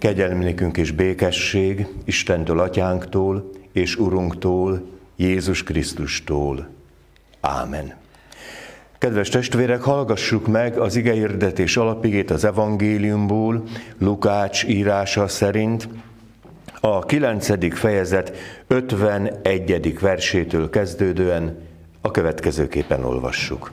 kegyelmnékünk és békesség Istentől, Atyánktól és Urunktól, Jézus Krisztustól. Ámen. Kedves testvérek, hallgassuk meg az igehirdetés alapigét az evangéliumból, Lukács írása szerint, a 9. fejezet 51. versétől kezdődően a következőképpen olvassuk.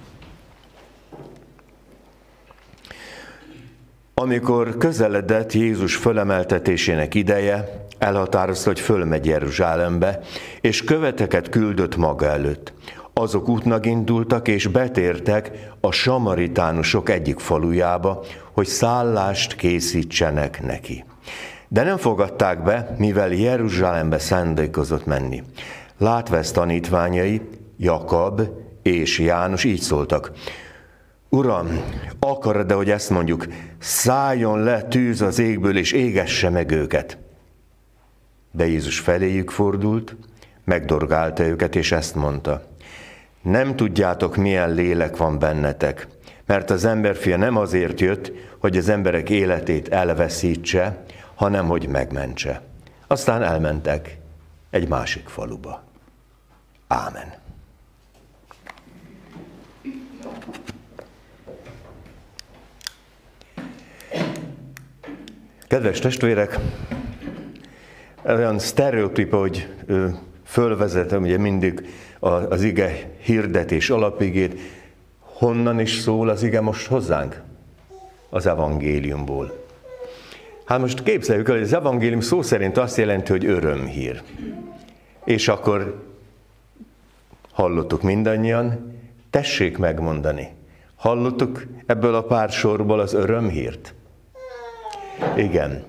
Amikor közeledett Jézus fölemeltetésének ideje, elhatározta, hogy fölmegy Jeruzsálembe, és követeket küldött maga előtt. Azok útnak indultak, és betértek a samaritánusok egyik falujába, hogy szállást készítsenek neki. De nem fogadták be, mivel Jeruzsálembe szándékozott menni. Látva ezt tanítványai, Jakab és János így szóltak. Uram, akarod-e, hogy ezt mondjuk, szálljon le tűz az égből, és égesse meg őket? De Jézus feléjük fordult, megdorgálta őket, és ezt mondta. Nem tudjátok, milyen lélek van bennetek, mert az emberfia nem azért jött, hogy az emberek életét elveszítse, hanem hogy megmentse. Aztán elmentek egy másik faluba. Ámen. Kedves testvérek, olyan sztereotíp, hogy fölvezetem ugye mindig az ige hirdetés alapigét, honnan is szól az ige most hozzánk? Az evangéliumból. Hát most képzeljük el, hogy az evangélium szó szerint azt jelenti, hogy örömhír. És akkor hallottuk mindannyian, tessék megmondani. Hallottuk ebből a pár sorból az örömhírt? Igen.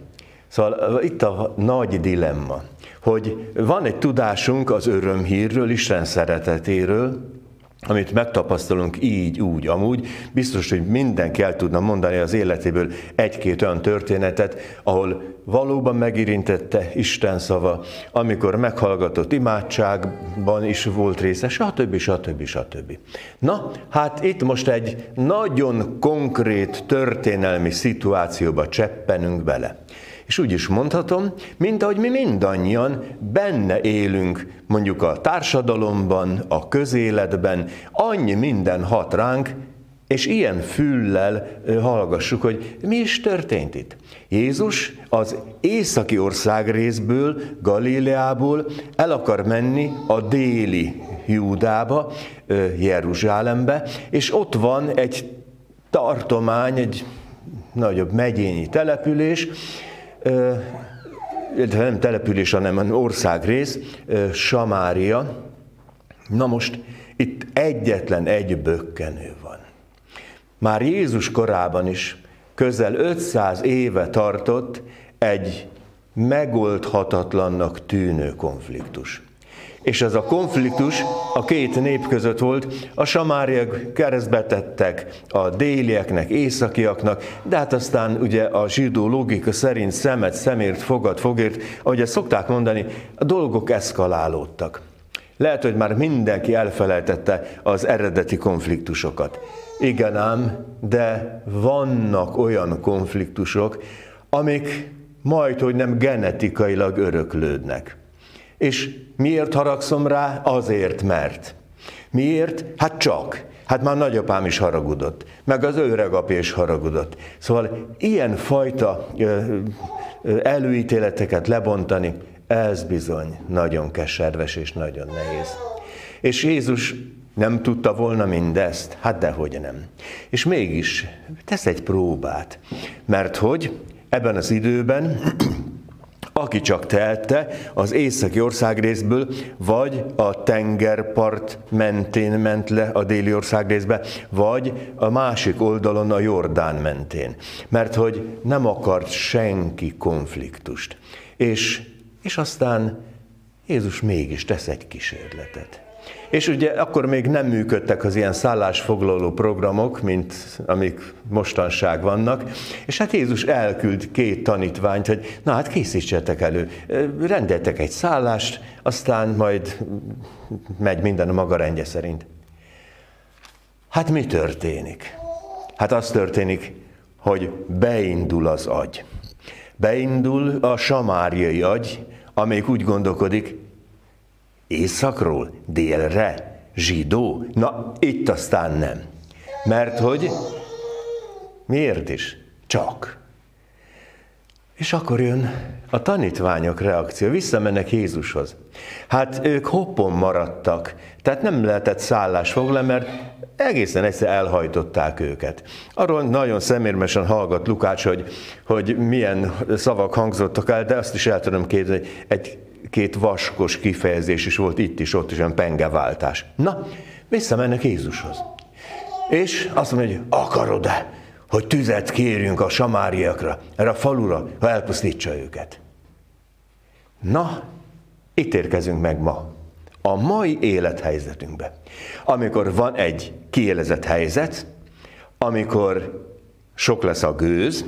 Szóval itt a nagy dilemma, hogy van egy tudásunk az örömhírről, Isten szeretetéről, amit megtapasztalunk így, úgy, amúgy, biztos, hogy mindenki el tudna mondani az életéből egy-két olyan történetet, ahol valóban megérintette Isten szava, amikor meghallgatott imádságban is volt része, stb. stb. stb. Na, hát itt most egy nagyon konkrét történelmi szituációba cseppenünk bele. És úgy is mondhatom, mint ahogy mi mindannyian benne élünk, mondjuk a társadalomban, a közéletben, annyi minden hat ránk, és ilyen füllel hallgassuk, hogy mi is történt itt. Jézus az északi ország részből, Galileából el akar menni a déli Júdába, Jeruzsálembe, és ott van egy tartomány, egy nagyobb megyényi település, nem település, hanem országrész, Samária. Na most itt egyetlen egy bökkenő van. Már Jézus korában is közel 500 éve tartott egy megoldhatatlannak tűnő konfliktus. És ez a konfliktus a két nép között volt, a samáriak keresztbe tettek a délieknek, északiaknak, de hát aztán ugye a zsidó logika szerint szemet szemért, fogad fogért, ahogy ezt szokták mondani, a dolgok eszkalálódtak. Lehet, hogy már mindenki elfelejtette az eredeti konfliktusokat. Igen ám, de vannak olyan konfliktusok, amik majd, hogy nem genetikailag öröklődnek. És miért haragszom rá? Azért, mert. Miért? Hát csak. Hát már nagyapám is haragudott, meg az öregapja is haragudott. Szóval ilyen fajta előítéleteket lebontani, ez bizony nagyon keserves és nagyon nehéz. És Jézus nem tudta volna mindezt? Hát dehogy nem. És mégis tesz egy próbát. Mert hogy ebben az időben aki csak tehette, az északi országrészből, vagy a tengerpart mentén ment le a déli országrészbe, vagy a másik oldalon a Jordán mentén. Mert hogy nem akart senki konfliktust. És, és aztán Jézus mégis tesz egy kísérletet. És ugye akkor még nem működtek az ilyen szállásfoglaló programok, mint amik mostanság vannak, és hát Jézus elküld két tanítványt, hogy na hát készítsetek elő, rendeltek egy szállást, aztán majd megy minden a maga rendje szerint. Hát mi történik? Hát az történik, hogy beindul az agy. Beindul a samáriai agy, amelyik úgy gondolkodik, északról, délre, zsidó. Na, itt aztán nem. Mert hogy miért is? Csak. És akkor jön a tanítványok reakció, visszamennek Jézushoz. Hát ők hoppon maradtak, tehát nem lehetett szállás foglalni, mert egészen egyszer elhajtották őket. Arról nagyon szemérmesen hallgat Lukács, hogy, hogy milyen szavak hangzottak el, de azt is el tudom képzelni, egy két vaskos kifejezés is volt itt is, ott is olyan pengeváltás. Na, visszamennek Jézushoz. És azt mondja, hogy akarod-e, hogy tüzet kérjünk a samáriakra, erre a falura, ha elpusztítsa őket. Na, itt érkezünk meg ma. A mai élethelyzetünkbe. Amikor van egy kiélezett helyzet, amikor sok lesz a gőz,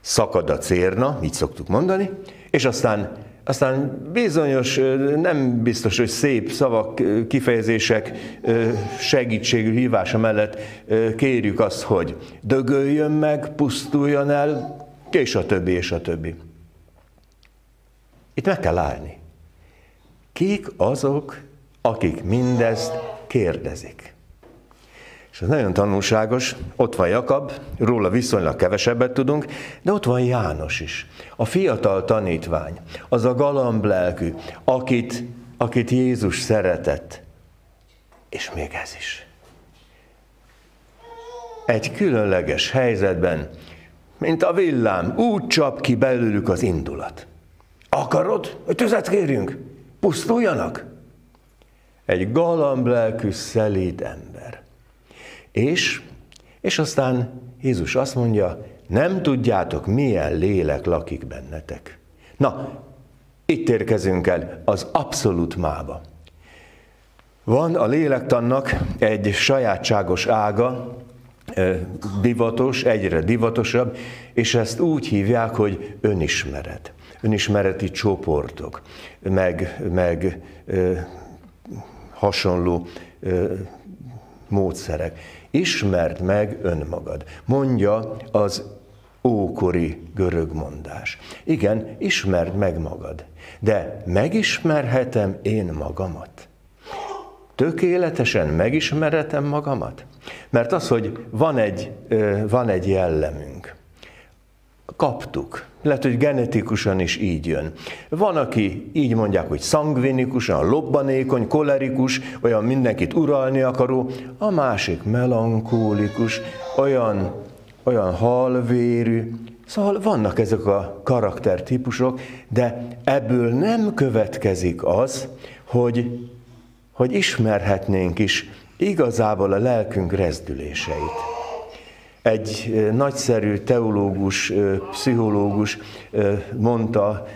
szakad a cérna, így szoktuk mondani, és aztán aztán bizonyos, nem biztos, hogy szép szavak, kifejezések segítségű hívása mellett kérjük azt, hogy dögöljön meg, pusztuljon el, és a többi, és a többi. Itt meg kell állni. Kik azok, akik mindezt kérdezik? És ez nagyon tanulságos, ott van Jakab, róla viszonylag kevesebbet tudunk, de ott van János is, a fiatal tanítvány, az a galamb lelkű, akit, akit Jézus szeretett. És még ez is. Egy különleges helyzetben, mint a villám, úgy csap ki belőlük az indulat. Akarod, hogy tüzet kérjünk? Pusztuljanak? Egy galamb lelkű, szelíd ember. És, és aztán Jézus azt mondja, nem tudjátok, milyen lélek lakik bennetek. Na, itt érkezünk el az abszolút mába. Van a lélektannak egy sajátságos ága, divatos, egyre divatosabb, és ezt úgy hívják, hogy önismeret. Önismereti csoportok, meg, meg ö, hasonló ö, módszerek. Ismerd meg önmagad, mondja az ókori görög mondás. Igen, ismerd meg magad, de megismerhetem én magamat? Tökéletesen megismerhetem magamat? Mert az, hogy van egy, van egy jellemünk, kaptuk. Lehet, hogy genetikusan is így jön. Van, aki így mondják, hogy szangvinikusan, lobbanékony, kolerikus, olyan mindenkit uralni akaró, a másik melankólikus, olyan, olyan halvérű. Szóval vannak ezek a karaktertípusok, de ebből nem következik az, hogy, hogy ismerhetnénk is igazából a lelkünk rezdüléseit egy nagyszerű teológus, pszichológus mondta,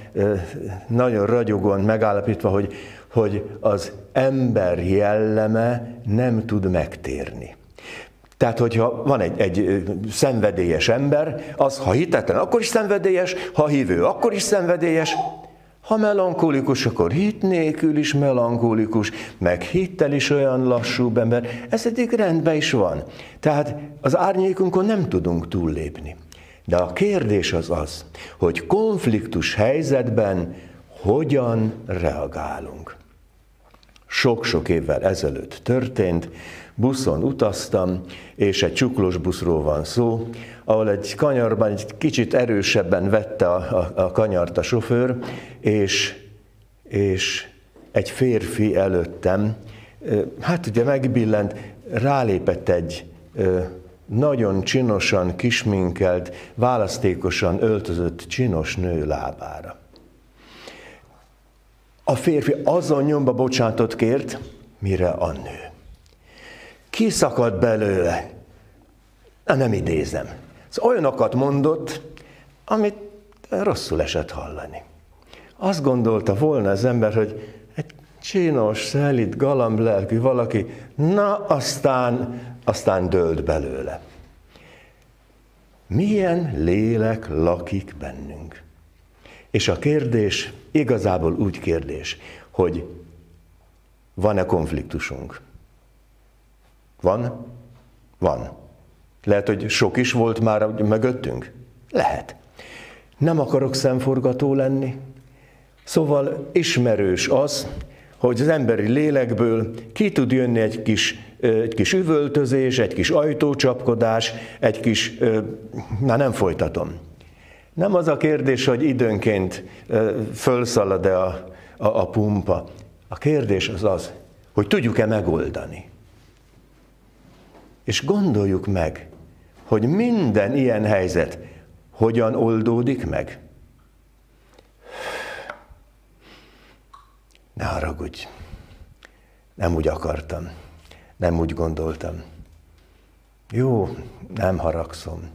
nagyon ragyogóan megállapítva, hogy, hogy az ember jelleme nem tud megtérni. Tehát, hogyha van egy, egy szenvedélyes ember, az, ha hitetlen, akkor is szenvedélyes, ha hívő, akkor is szenvedélyes, ha melankolikus, akkor hit nélkül is melankolikus, meg hittel is olyan lassú ember. Ez eddig rendben is van. Tehát az árnyékunkon nem tudunk túllépni. De a kérdés az az, hogy konfliktus helyzetben hogyan reagálunk. Sok-sok évvel ezelőtt történt, buszon utaztam, és egy csuklós buszról van szó, ahol egy kanyarban egy kicsit erősebben vette a, a, a kanyart a sofőr, és, és egy férfi előttem, hát ugye megbillent, rálépett egy nagyon csinosan, kisminkelt, választékosan öltözött csinos nő lábára. A férfi azon nyomba bocsánatot kért, mire a nő. Kiszakadt belőle. Na, nem idézem. Szóval olyanokat mondott, amit rosszul esett hallani. Azt gondolta volna az ember, hogy egy csinos, szelít, galamb lelkű valaki, na aztán, aztán dölt belőle. Milyen lélek lakik bennünk? És a kérdés igazából úgy kérdés, hogy van-e konfliktusunk? Van? Van. Lehet, hogy sok is volt már mögöttünk? Lehet. Nem akarok szemforgató lenni. Szóval ismerős az, hogy az emberi lélekből ki tud jönni egy kis, egy kis üvöltözés, egy kis ajtócsapkodás, egy kis, már nem folytatom. Nem az a kérdés, hogy időnként fölszalad-e a, a, a pumpa. A kérdés az az, hogy tudjuk-e megoldani. És gondoljuk meg, hogy minden ilyen helyzet hogyan oldódik meg. Ne haragudj, nem úgy akartam, nem úgy gondoltam. Jó, nem haragszom.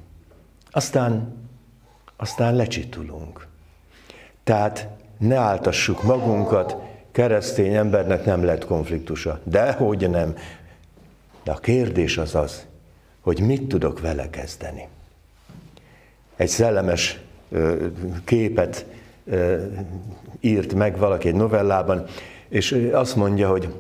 Aztán, aztán lecsitulunk. Tehát ne áltassuk magunkat, keresztény embernek nem lett konfliktusa. Dehogy nem. De a kérdés az az, hogy mit tudok vele kezdeni. Egy szellemes képet írt meg valaki egy novellában, és azt mondja, hogy,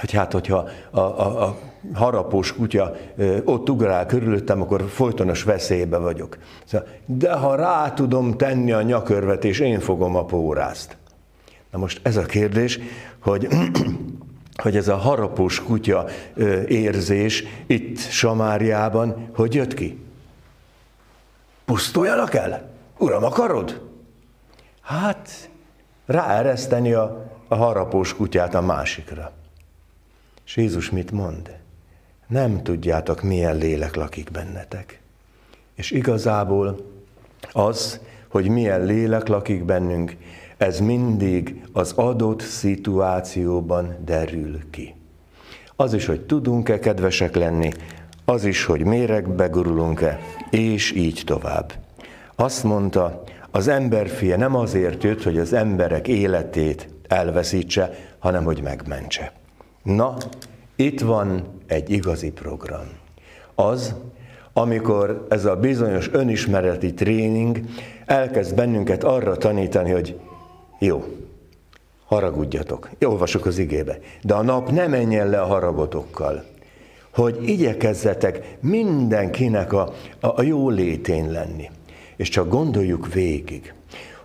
hogy hát, hogyha a, a, a harapós kutya ott ugrál körülöttem, akkor folytonos veszélybe vagyok. Szóval, de ha rá tudom tenni a nyakörvet, és én fogom a pórázt. Na most ez a kérdés, hogy hogy ez a harapós kutya érzés itt Samáriában, hogy jött ki? Pusztuljanak el? Uram, akarod? Hát, ráereszteni a, a harapós kutyát a másikra. És Jézus mit mond? Nem tudjátok, milyen lélek lakik bennetek. És igazából az, hogy milyen lélek lakik bennünk, ez mindig az adott szituációban derül ki. Az is, hogy tudunk-e kedvesek lenni, az is, hogy méregbe gurulunk-e, és így tovább. Azt mondta, az emberfia nem azért jött, hogy az emberek életét elveszítse, hanem hogy megmentse. Na, itt van egy igazi program. Az, amikor ez a bizonyos önismereti tréning elkezd bennünket arra tanítani, hogy jó, haragudjatok. Olvasok az igébe. De a nap ne menjen le a haragotokkal. Hogy igyekezzetek mindenkinek a, a, a jó létén lenni. És csak gondoljuk végig,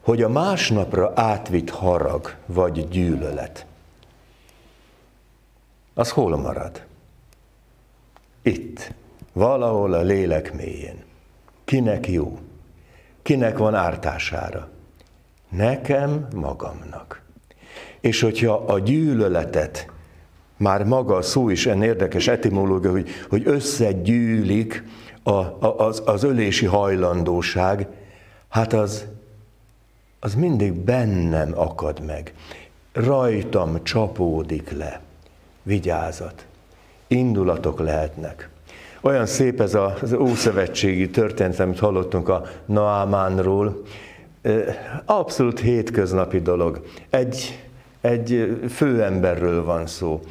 hogy a másnapra átvitt harag vagy gyűlölet, az hol marad? Itt, valahol a lélek mélyén. Kinek jó? Kinek van ártására? Nekem magamnak. És hogyha a gyűlöletet, már maga a szó is en érdekes etimológia, hogy, hogy összegyűlik a, a, az, az ölési hajlandóság, hát az, az mindig bennem akad meg. Rajtam csapódik le. Vigyázat. Indulatok lehetnek. Olyan szép ez az ószövetségi történet, amit hallottunk a Naamánról, Abszolút hétköznapi dolog. Egy, egy főemberről van szó,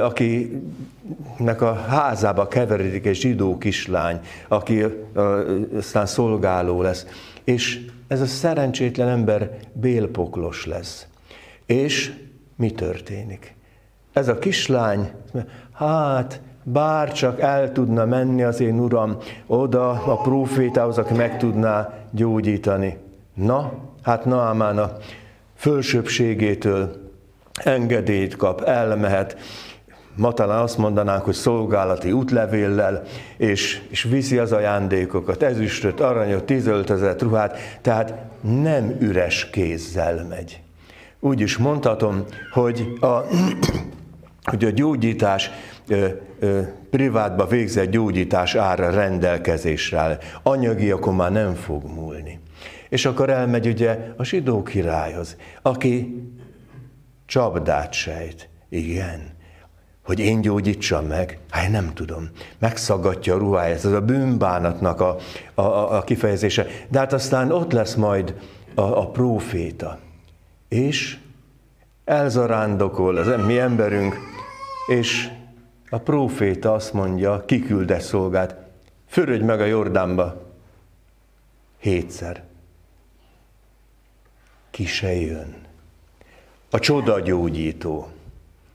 akinek a házába keveredik egy zsidó kislány, aki aztán szolgáló lesz. És ez a szerencsétlen ember bélpoklos lesz. És mi történik? Ez a kislány, hát bár csak el tudna menni az én uram oda a profétához, aki meg tudná gyógyítani. Na, hát Naamán a fölsőbségétől engedélyt kap, elmehet, ma talán azt mondanánk, hogy szolgálati útlevéllel, és, és viszi az ajándékokat, ezüstöt, aranyot, tízöltözet ruhát, tehát nem üres kézzel megy. Úgy is mondhatom, hogy a, hogy a gyógyítás privátba végzett gyógyítás ára rendelkezésre Anyagi akkor már nem fog múlni. És akkor elmegy ugye a zsidó királyhoz, aki csapdát sejt. Igen, hogy én gyógyítsam meg? Hát nem tudom. Megszaggatja a ruháját, ez a bűnbánatnak a, a, a kifejezése. De hát aztán ott lesz majd a, a próféta. És elzarándokol az mi emberünk, és a próféta azt mondja, kikülde szolgát, fürödj meg a Jordánba. Hétszer. Ki se jön. A csoda gyógyító,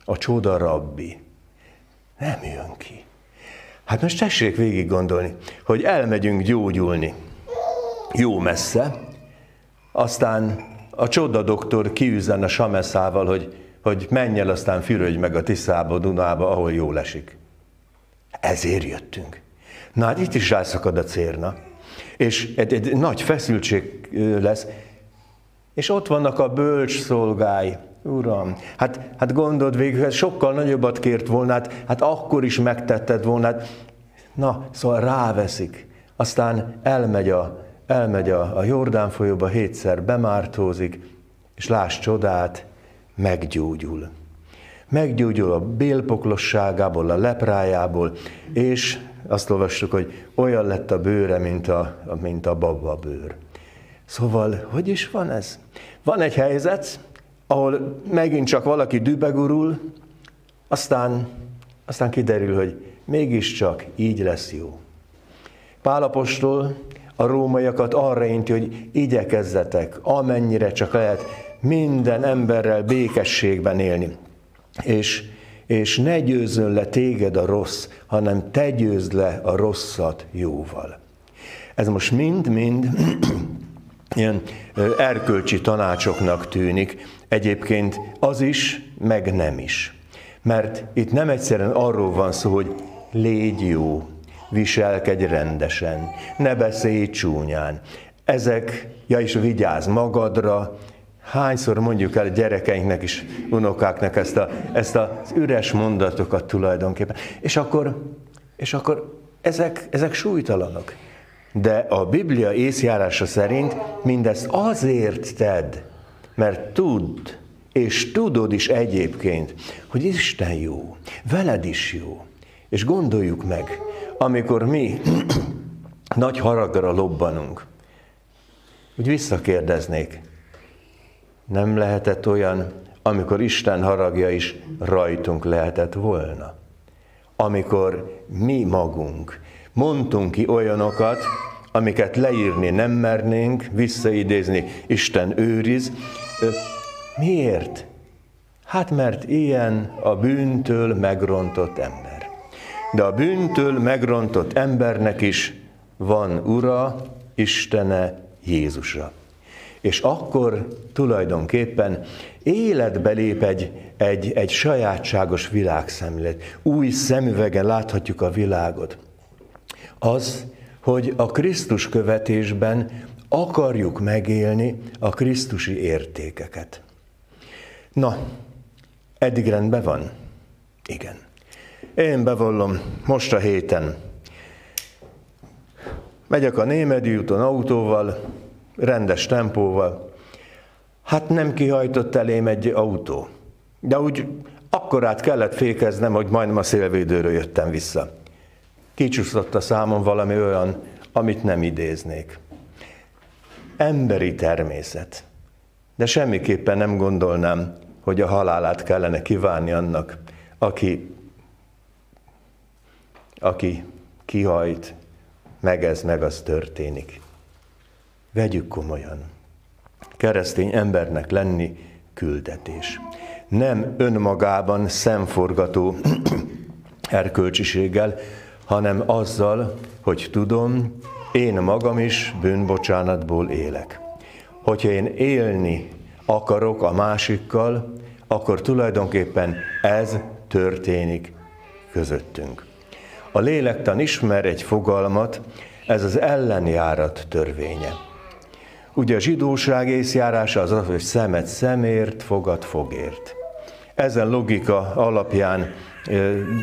a csoda rabbi. Nem jön ki. Hát most tessék végig gondolni, hogy elmegyünk gyógyulni. Jó messze, aztán a csoda doktor kiüzen a sameszával, hogy, hogy menj el, aztán fürödj meg a Tiszába, Dunába, ahol jól esik. Ezért jöttünk. Na hát itt is rászakad a cérna. És egy, egy nagy feszültség lesz. És ott vannak a bölcs szolgái. Uram, hát, hát gondold végül, hogy sokkal nagyobbat kért volna, hát, hát akkor is megtetted volna. Hát, na, szóval ráveszik. Aztán elmegy a, elmegy a, a Jordán folyóba, hétszer bemártózik, és láss csodát, meggyógyul. Meggyógyul a bélpoklosságából, a leprájából, és azt olvassuk, hogy olyan lett a bőre, mint a, mint a baba bőr. Szóval, hogy is van ez? Van egy helyzet, ahol megint csak valaki dübegurul, aztán, aztán kiderül, hogy mégiscsak így lesz jó. Pálapostól a rómaiakat arra inti, hogy igyekezzetek, amennyire csak lehet minden emberrel békességben élni. És, és ne győzön le téged a rossz, hanem te győzd le a rosszat jóval. Ez most mind-mind ilyen erkölcsi tanácsoknak tűnik, egyébként az is, meg nem is. Mert itt nem egyszerűen arról van szó, hogy légy jó, viselkedj rendesen, ne beszélj csúnyán. Ezek, ja is vigyázz magadra, hányszor mondjuk el gyerekeinknek is, unokáknak ezt, a, ezt az üres mondatokat tulajdonképpen. És akkor, és akkor ezek, ezek súlytalanok. De a Biblia észjárása szerint mindezt azért tedd, mert tudd, és tudod is egyébként, hogy Isten jó, veled is jó. És gondoljuk meg, amikor mi nagy haragra lobbanunk, hogy visszakérdeznék, nem lehetett olyan, amikor Isten haragja is rajtunk lehetett volna. Amikor mi magunk mondtunk ki olyanokat, amiket leírni nem mernénk, visszaidézni, Isten őriz. Miért? Hát mert ilyen a bűntől megrontott ember. De a bűntől megrontott embernek is van Ura, Istene, Jézusa. És akkor tulajdonképpen életbe lép egy, egy, egy sajátságos világszemlélet. Új szemüvegen láthatjuk a világot. Az, hogy a Krisztus követésben akarjuk megélni a Krisztusi értékeket. Na, eddig rendben van? Igen. Én bevallom, most a héten megyek a Némedi úton autóval, rendes tempóval. Hát nem kihajtott elém egy autó. De úgy akkorát kellett fékeznem, hogy majdnem a szélvédőről jöttem vissza. Kicsúszott a számon valami olyan, amit nem idéznék. Emberi természet. De semmiképpen nem gondolnám, hogy a halálát kellene kívánni annak, aki aki kihajt, meg ez, meg az történik. Vegyük komolyan. Keresztény embernek lenni küldetés. Nem önmagában szemforgató erkölcsiséggel, hanem azzal, hogy tudom, én magam is bűnbocsánatból élek. Hogyha én élni akarok a másikkal, akkor tulajdonképpen ez történik közöttünk. A lélektan ismer egy fogalmat, ez az ellenjárat törvénye. Ugye a zsidóság észjárása az az, hogy szemet szemért, fogad fogért. Ezen logika alapján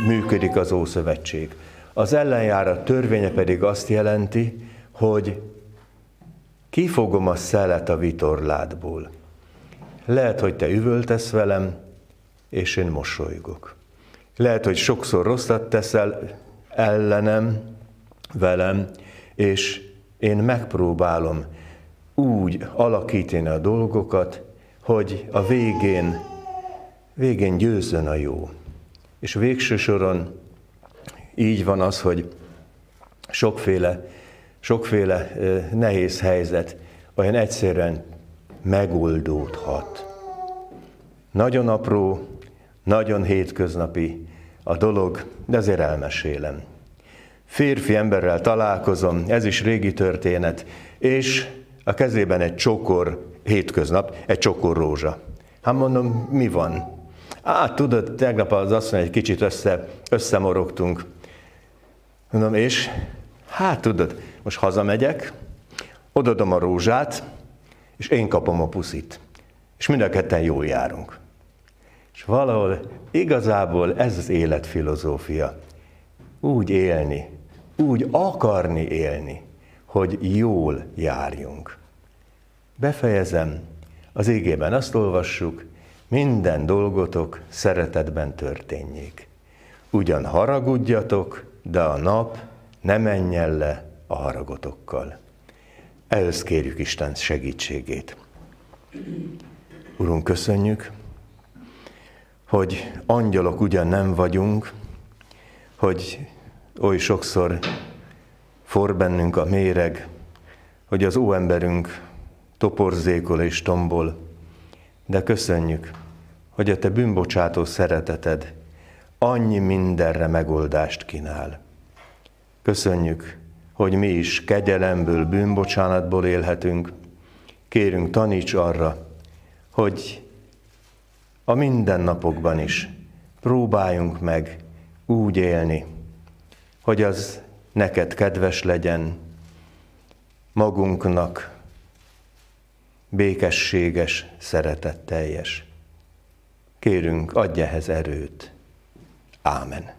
működik az Ószövetség. Az ellenjárat törvénye pedig azt jelenti, hogy kifogom a szelet a vitorládból. Lehet, hogy te üvöltesz velem, és én mosolygok. Lehet, hogy sokszor rosszat teszel, ellenem, velem, és én megpróbálom úgy alakítani a dolgokat, hogy a végén, végén győzzön a jó. És végső soron így van az, hogy sokféle, sokféle nehéz helyzet olyan egyszerűen megoldódhat. Nagyon apró, nagyon hétköznapi a dolog, de azért elmesélem. Férfi emberrel találkozom, ez is régi történet, és a kezében egy csokor, hétköznap, egy csokor rózsa. Hát mondom, mi van? Á, tudod, tegnap az asszony egy kicsit össze, összemorogtunk. Mondom, és? Hát tudod, most hazamegyek, odadom a rózsát, és én kapom a puszit. És mind a ketten jól járunk. És valahol igazából ez az életfilozófia. Úgy élni, úgy akarni élni, hogy jól járjunk. Befejezem, az égében azt olvassuk, minden dolgotok szeretetben történjék. Ugyan haragudjatok, de a nap ne menjen le a haragotokkal. Ehhez kérjük Isten segítségét. Urunk, köszönjük, hogy angyalok ugyan nem vagyunk, hogy oly sokszor for bennünk a méreg, hogy az óemberünk toporzékol és tombol, de köszönjük, hogy a te bűnbocsátó szereteted annyi mindenre megoldást kínál. Köszönjük, hogy mi is kegyelemből, bűnbocsánatból élhetünk. Kérünk, taníts arra, hogy a mindennapokban is próbáljunk meg úgy élni, hogy az neked kedves legyen, magunknak békességes, szeretetteljes. Kérünk, adj ehhez erőt. Ámen.